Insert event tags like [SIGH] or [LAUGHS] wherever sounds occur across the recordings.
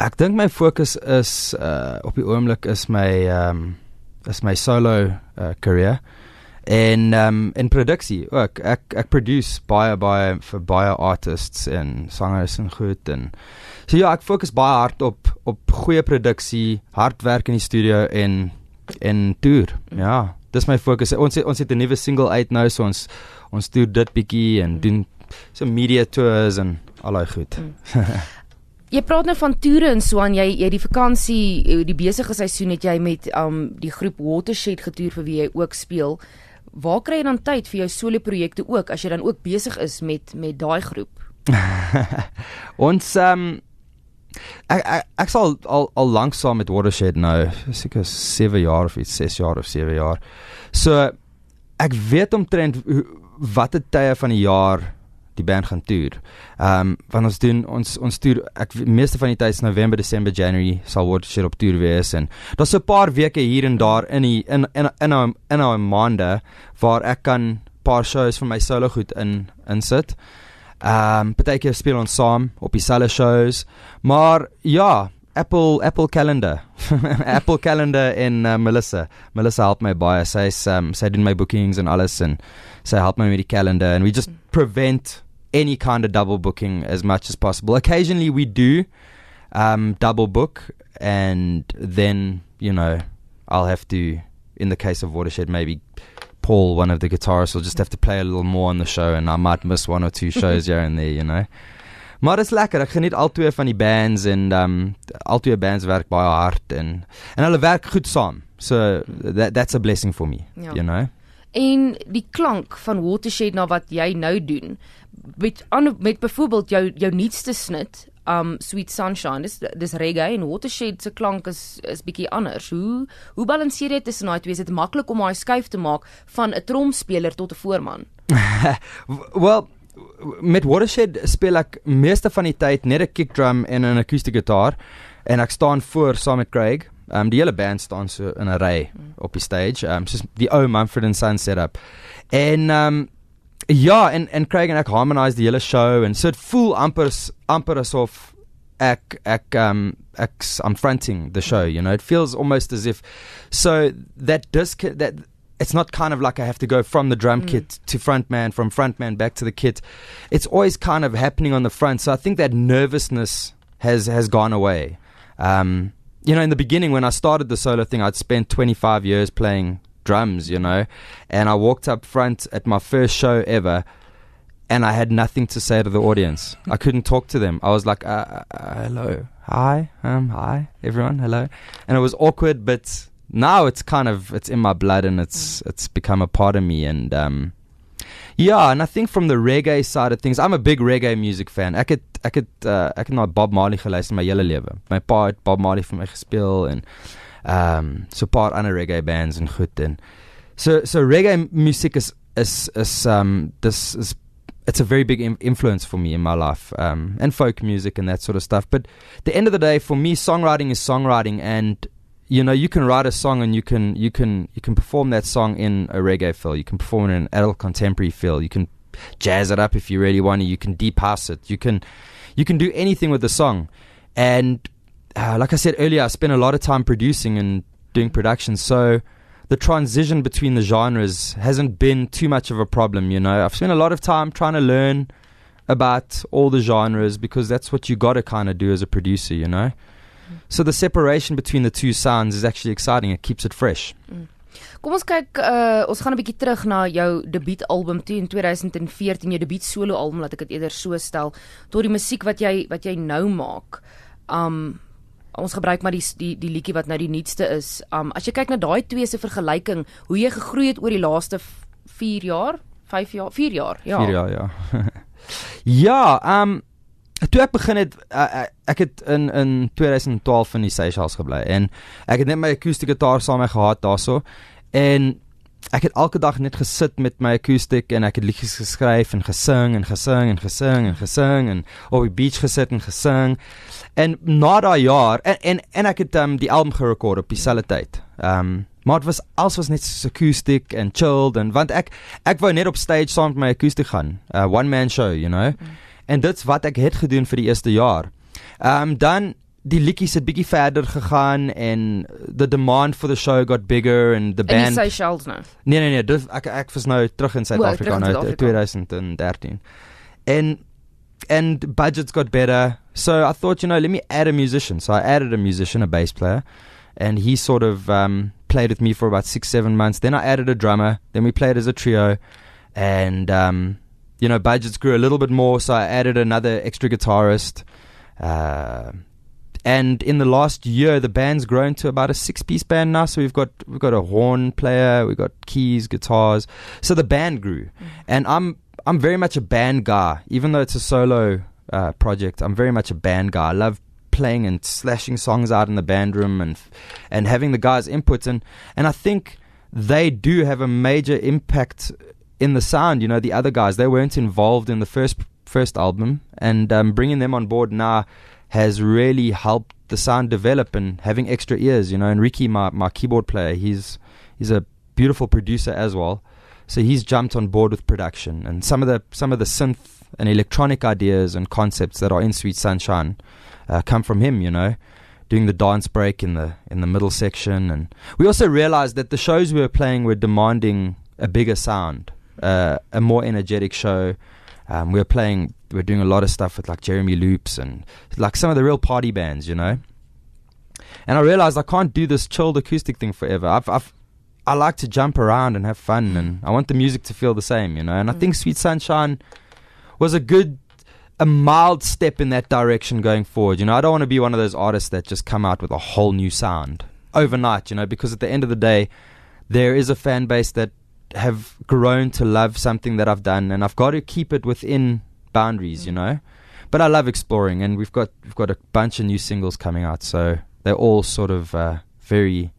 Ek dink my fokus is uh op die oomblik is my ehm um, is my solo uh career en ehm um, in produksie ook. Ek ek produce baie baie vir baie artists en sangers en goed en so ja, ek fokus baie hard op op goeie produksie, hard werk in die studio en en tour. Ja, dis my fokus. Ons het, ons het 'n nuwe single uit nou so ons ons doen dit bietjie en doen so media tours en al daai goed. Mm. [LAUGHS] jy praat nou van toere en so aan jy jy die vakansie die besige seisoen het jy met um die groep Watershed getoer vir wie jy ook speel. Waar kry jy dan tyd vir jou solo projekte ook as jy dan ook besig is met met daai groep? [LAUGHS] ons um ek ek, ek sal al al lank saam met Watershed nou, seker 7 jaar of iets, 6 jaar of 7 jaar. So ek weet omtrent watter tye van die jaar die band gaan toer. Ehm um, want ons doen ons ons toer ek meeste van die tyd is November, Desember, January sal Watershed op toer wees en daar's 'n paar weke hier en daar in die in in in in, in 'n maande waar ek kan paar shows van my solo goed in insit. Ehm um, partykeer speel ons saam op dieselfde shows, maar ja, Apple Apple Calendar. [LAUGHS] Apple Calendar en uh, Melissa. Melissa help my baie. Sy's um sy doen my bookings en alles en sy help my met die calendar and we just prevent any kind of double booking as much as possible. Occasionally we do um double book and then, you know, I'll have to in the case of Watershed maybe Paul, one of the guitarists, will just have to play a little more on the show, and I might miss one or two [LAUGHS] shows here and there, you know. Maar dit is lekker. Ek geniet al twee van die bands en um al twee bands werk baie hard en en hulle werk goed saam. So that that's a blessing for me, you know. En die klank van Watershed na wat jy nou doen met met byvoorbeeld jou jou nuutste snit um Sweet Sunshine dis dis reggae en Watershed se klank is is bietjie anders. Hoe hoe balanseer jy tussen daai twee? Is dit maklik om daai skuif te maak van 'n tromspeler tot 'n voorman? [LAUGHS] well, met Watershed speel ek meeste van die tyd net 'n kick drum en 'n akoestiese gitaar en ek staan voor saam met Craig. Um die hele band staan so in 'n ry mm. op die stage. Um soos die ou Mumford and Sons setup. En um Ja, en en Craig en ek harmonise die hele show en so dit voel amper amper asof ek ek um ek I'm fronting the show, you know. It feels almost as if so that does that it's not kind of like I have to go from the drum mm. kit to frontman, from frontman back to the kit. It's always kind of happening on the front. So I think that nervousness has has gone away. Um, you know, in the beginning when I started the solo thing, I'd spent 25 years playing drums, you know. And I walked up front at my first show ever and I had nothing to say to the audience. I couldn't talk to them. I was like, uh, uh, uh, hello, hi, um, hi, everyone, hello. And it was awkward, but now it's kind of, it's in my blood and it's, it's become a part of me. And, um, yeah, and I think from the reggae side of things, I'm a big reggae music fan. Ek het ek het uh, ek het na Bob Marley geluister my hele lewe. My pa het Bob Marley vir my gespeel en um so paar ander reggae bands en goed en so so reggae music is is is um this is it's a very big influence for me in my life um and folk music and that sort of stuff but the end of the day for me songwriting is songwriting and you know you can write a song and you can you can you can perform that song in a reggae feel you can perform it in an adult contemporary feel you can jazz it up if you really want to you can deep house it you can you can do anything with the song and uh, like I said earlier, I spent a lot of time producing and doing production, so the transition between the genres hasn't been too much of a problem. You know, I've spent a lot of time trying to learn about all the genres because that's what you got to kind of do as a producer. You know. So the separation between the two sounds is actually exciting. It keeps it fresh. Mm. Kom ons kyk uh, ons gaan 'n bietjie terug na jou debuutalbum toe in 2014 jou debuut solo album laat ek dit eerder so stel tot die musiek wat jy wat jy nou maak. Um ons gebruik maar die die die liedjie wat nou die nuutste is. Um as jy kyk na daai twee se vergelyking, hoe jy gegroei het oor die laaste 4 jaar, 5 jaar, 4 jaar, ja. 4 jaar, ja. [LAUGHS] ja, um toe ek begin het ek het in in 2012 in die Seychelles gebly en ek het net my akoestiese gitaar saam met gehad daarso en ek het elke dag net gesit met my akoestiek en ek het liedjies geskryf en gesing en gesing en gesing en gesing en op die beach gesit en gesing en na daai jaar en en, en ek het um, die album gerekord op dieselfde tyd. Ehm um, maar dit was alles was net so akoestiek en chilled en want ek ek wou net op stage saam met my akoestiek gaan. uh, one man show, you know. Mm. En dit's wat ek het gedoen vir die eerste jaar. Ehm um, dan die liedjies het bietjie verder gegaan en the demand for the show got bigger and the En die band Seychelles nou. Nee nee nee, dis ek ek was nou terug in Suid-Afrika in nou Suid-Afrika. 2013. And and budgets got better. So I thought, you know, let me add a musician. So I added a musician, a bass player, and he sort of um, played with me for about six, seven months. Then I added a drummer. Then we played as a trio, and um, you know, budgets grew a little bit more. So I added another extra guitarist. Uh, and in the last year, the band's grown to about a six-piece band now. So we've got we've got a horn player, we've got keys, guitars. So the band grew, and I'm I'm very much a band guy, even though it's a solo uh, project. I'm very much a band guy. I love playing and slashing songs out in the band room and and having the guys' inputs and and I think they do have a major impact in the sound. You know, the other guys they weren't involved in the first first album, and um, bringing them on board now has really helped the sound develop and having extra ears. You know, and Ricky, my my keyboard player, he's he's a beautiful producer as well. So he's jumped on board with production and some of the some of the synth and electronic ideas and concepts that are in Sweet Sunshine uh, come from him. You know, doing the dance break in the in the middle section, and we also realized that the shows we were playing were demanding a bigger sound, uh, a more energetic show. Um, we were playing, we were doing a lot of stuff with like Jeremy Loops and like some of the real party bands, you know. And I realized I can't do this chilled acoustic thing forever. I've, I've I like to jump around and have fun, and I want the music to feel the same, you know. And I think Sweet Sunshine was a good, a mild step in that direction going forward. You know, I don't want to be one of those artists that just come out with a whole new sound overnight, you know, because at the end of the day, there is a fan base that have grown to love something that I've done, and I've got to keep it within boundaries, you know. But I love exploring, and we've got we've got a bunch of new singles coming out, so they're all sort of uh, very,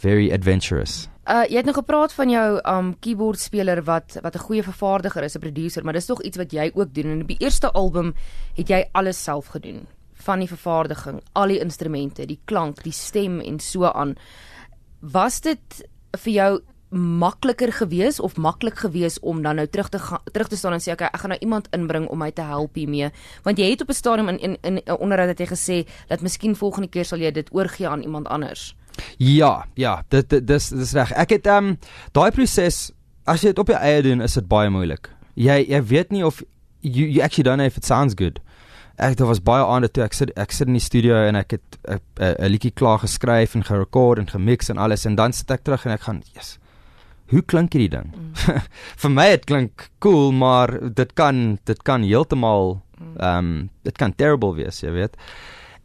very adventurous. Uh jy het nou gepraat van jou um keyboard speler wat wat 'n goeie vervaardiger is, 'n producer, maar dis tog iets wat jy ook doen. En op die eerste album het jy alles self gedoen, van die vervaardiging, al die instrumente, die klank, die stem en so aan. Was dit vir jou makliker gewees of maklik gewees om dan nou terug te gaan terug te staan en sê okay, ek gaan nou iemand inbring om my te help hiermee want jy het op 'n stadium in in in 'n onderhoud het jy gesê dat miskien volgende keer sal jy dit oorgee aan iemand anders. Ja, ja, dit dit dis dis reg. Ek het ehm um, daai proses as jy dit op jou eie doen, is dit baie moeilik. Jy jy weet nie of you you actually don't know if it sounds good. Ek daar was baie aande toe ek sit ek sit in die studio en ek het 'n 'n liedjie klaar geskryf en gerekord en gemix en alles en dan sit ek terug en ek gaan, "Jesus, hoe klink hierdie ding?" Mm. [LAUGHS] Vir my dit klink cool, maar dit kan dit kan heeltemal ehm um, dit kan terrible wees, jy weet.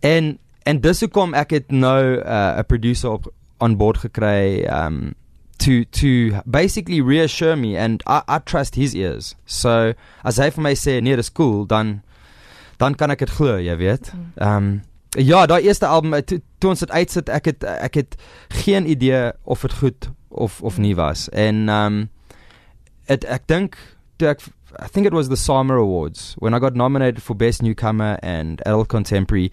En en dis hoekom ek het nou 'n uh, producer op on board gekry um to to basically reassure me and I I trust his ears. So as hy vir my sê nee, dis cool, dan dan kan ek dit glo, jy weet. Um ja, daai eerste album toe, toe ons dit uitsit, ek het ek het geen idee of dit goed of of nie was. En um it ek dink toe ek I think it was the SAMA Awards when I got nominated for Best Newcomer and Adult Contemporary.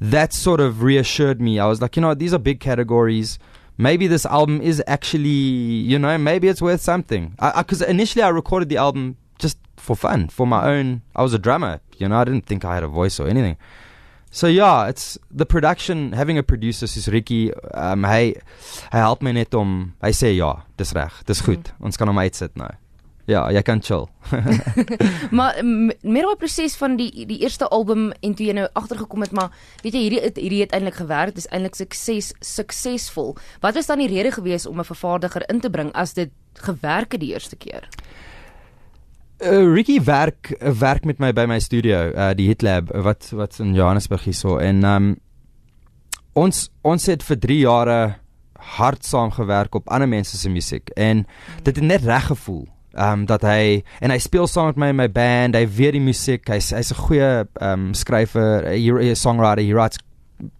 That sort of reassured me. I was like, you know, these are big categories. Maybe this album is actually, you know, maybe it's worth something. Because initially I recorded the album just for fun, for my own. I was a drummer, you know, I didn't think I had a voice or anything. So yeah, it's the production. Having a producer soos Ricky, um, hy hy help my net om. Hy sê ja, dis reg, dis goed. Mm. Ons kan hom uitsit nou. Ja, jy kan chill. [LAUGHS] [LAUGHS] maar met daai proses van die die eerste album en toe jy nou agtergekom het, maar weet jy hierdie hierdie het eintlik gewerk, dis eintlik sukses suksesvol. Wat was dan die rede gewees om 'n vervaardiger in te bring as dit gewerk het die eerste keer? Uh, Ricky werk uh, werk met my by my studio, uh, die Hitlab wat wat in Johannesburg hierso en um ons ons het vir 3 jare hard saam gewerk op ander mense se musiek en dit het net reg gevoel um dat hy en hy speel saam met my in my band. Hy weet die musiek. Hy's hy's 'n goeie um skrywer, 'n songwriter. He writes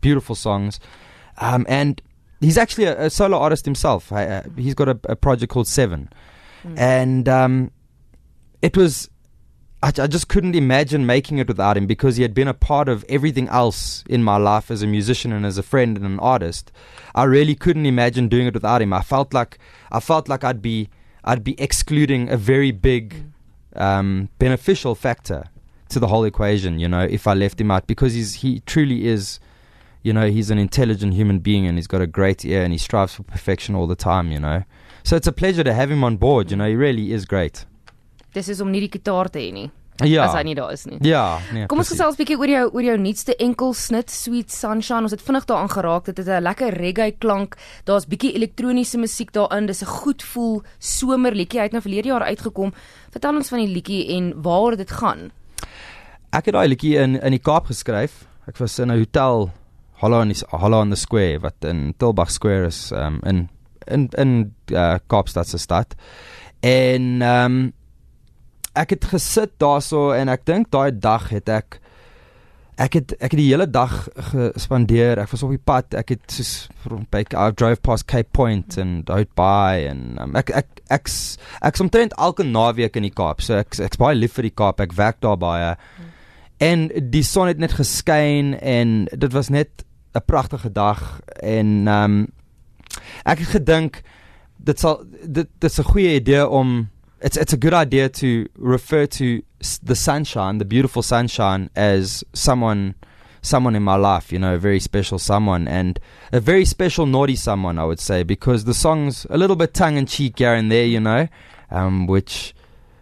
beautiful songs. Um and he's actually a, a solo artist himself. I, uh, he's got a, a project called Seven. Mm. And um it was I, I just couldn't imagine making it without him because he had been a part of everything else in my life as a musician and as a friend and an artist. I really couldn't imagine doing it without him. I felt like I felt like I'd be I'd be excluding a very big um, beneficial factor to the whole equation, you know, if I left him out because he's he truly is you know, he's an intelligent human being and he's got a great ear and he strives for perfection all the time, you know. So it's a pleasure to have him on board, you know, he really is great. Dis is om nie die gitaar te hê nie. Ja. As hy nie daar is nie. Ja, nee. Kom ons precies. gesels 'n bietjie oor jou oor jou nuutste enkelsnit Sweet Sunshine. Ons het vinnig daaraan geraak. Dit het 'n lekker reggae klank. Daar's bietjie elektroniese musiek daarin. Dis 'n goed voel somerliedjie. Hy het nou verlede jaar uitgekom. Vertel ons van die liedjie en waaroor dit gaan. Ek het daai liedjie in in die Kaap geskryf. Ek was in 'n hotel Hollow on the Hollow on the Square wat in Tilbag Square is um, in in in uh, Kaapstad se stad. En ehm um, ek het gesit daarso en ek dink daai dag het ek ek het ek het die hele dag gespandeer. Ek was op die pad. Ek het soos by I drove past Cape Point en out by en um, ek ek ek's ek's omtrent elke naweek in die Kaap. So ek ek's baie lief vir die Kaap. Ek werk daar baie. En die son het net geskyn en dit was net 'n pragtige dag en um, ek het gedink dit sal dit dit's 'n goeie idee om it's it's a good idea to refer to the sunshine, the beautiful sunshine as someone someone in my life, you know, a very special someone and a very special naughty someone I would say because the song's a little bit tongue in cheek here and there, you know, um which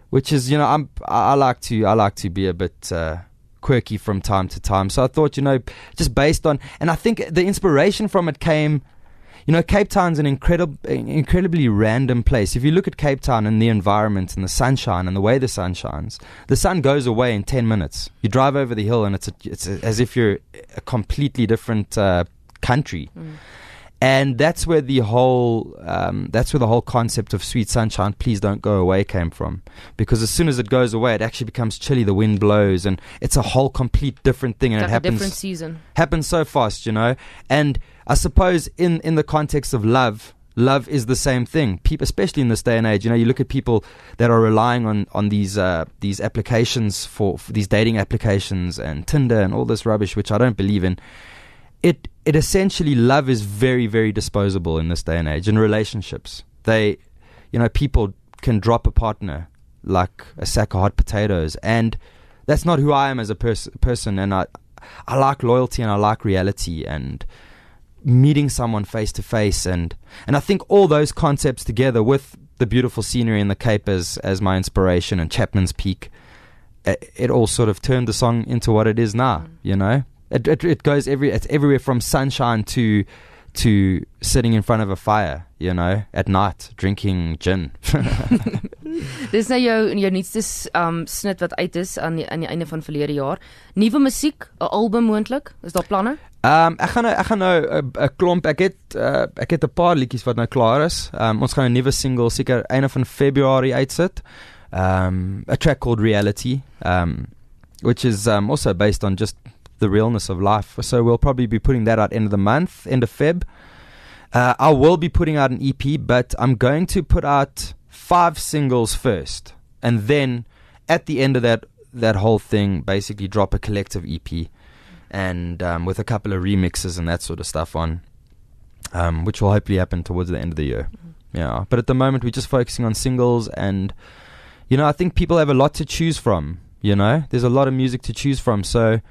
which is, you know, I'm I, like to I like to be a bit uh quirky from time to time. So I thought, you know, just based on, and I think the inspiration from it came, you know, Cape Town's an incredible, incredibly random place. If you look at Cape Town and the environment and the sunshine and the way the sun shines, the sun goes away in ten minutes. You drive over the hill and it's a, it's a, as if you're a completely different uh, country. And that's where the whole um, that's where the whole concept of sweet sunshine, please don't go away, came from. Because as soon as it goes away, it actually becomes chilly. The wind blows, and it's a whole complete different thing. And Like it a happens different season. happens so fast, you know. And I suppose in in the context of love, love is the same thing. People, especially in this day and age, you know, you look at people that are relying on on these uh, these applications for, for these dating applications and Tinder and all this rubbish, which I don't believe in. It it essentially love is very very disposable in this day and age in relationships. They, you know, people can drop a partner like a sack of hot potatoes, and that's not who I am as a pers- person. And I I like loyalty and I like reality and meeting someone face to face and and I think all those concepts together with the beautiful scenery in the Cape as as my inspiration and Chapman's Peak it, it all sort of turned the song into what it is now mm. you know it, it it goes every it's everywhere from sunshine to to sitting in front of a fire you know at night drinking gin [LAUGHS] Dis nou jou jou nuutste um snit wat uit is aan die, aan die einde van verlede jaar. Nuwe musiek, 'n album moontlik? Is daar planne? Um ek gaan nou ek gaan nou 'n 'n klomp ek het uh, ek het 'n paar liedjies wat nou klaar is. Um ons gaan 'n nuwe single seker einde van Februarie uitsit. Um a track called Reality um which is um also based on just the realness of life. So we'll probably be putting that out end of the month, end of Feb. Uh, I will be putting out an EP, but I'm going to put out five singles first, and then at the end of that that whole thing, basically drop a collective EP, and um, with a couple of remixes and that sort of stuff on, um, which will hopefully happen towards the end of the year. Yeah, but at the moment we're just focusing on singles, and you know I think people have a lot to choose from. You know, there's a lot of music to choose from, so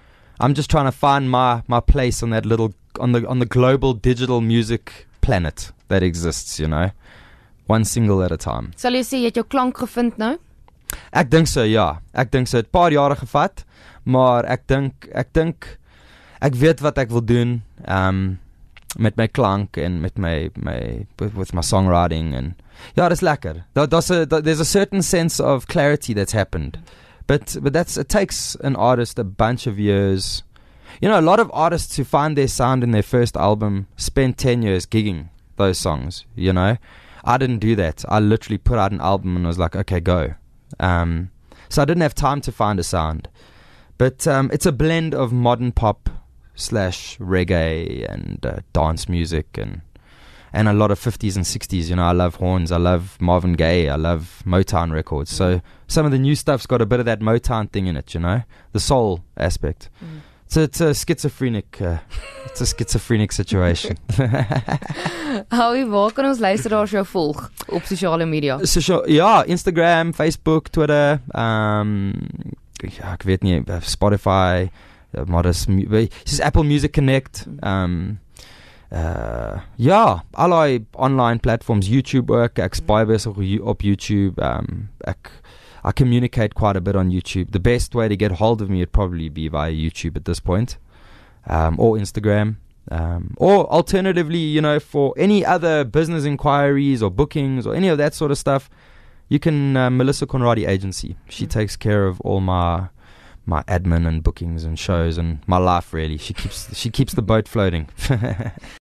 I'm just trying to find my my place on that little on the on the global digital music planet that exists. You know, one single at a time. Sal jy sê jy het jou klank gevind nou? Ek dink so, ja. Ek dink so. Dit 'n paar jare gevat, maar ek dink ek dink ek weet wat ek wil doen. Um met my klank en met my my with, with my songwriting en ja, dis lekker. Daar daar's 'n daar- there's a certain sense of clarity that's happened. But but that's it takes an artist a bunch of years. You know, a lot of artists who find their sound in their first album spend 10 years gigging those songs, you know. I didn't do that. I literally put out an album and was like, okay, go. Um, so I didn't have time to find a sound. But um, it's a blend of modern pop slash reggae and uh, dance music and and a lot of 50s and 60s. You know, I love horns. I love Marvin Gaye. I love Motown records. So some of the new stuff's got a bit of that Motown thing in it. You know, the soul aspect. Mm. So it's a schizophrenic. Uh, it's a schizophrenic situation. [LAUGHS] [LAUGHS] Howie, waar kan ons luisteraars jou volg op sosiale media? Social, ja, Instagram, Facebook, Twitter, um, ja, ek weet nie, Spotify, uh, maar dis mu- by- soos Apple Music Connect. Um uh ja, allerlei online platforms, YouTube ook. Ek spy besig op op YouTube. Um ek I communicate quite a bit on YouTube. The best way to get hold of me would probably be via YouTube at this point. Um or Instagram. Um, or alternatively, you know, for any other business inquiries or bookings or any of that sort of stuff, you can uh, Melissa Conradi agency. She Mm. takes care of all my my admin and bookings and shows and my life really. She keeps she keeps the boat floating. [LAUGHS]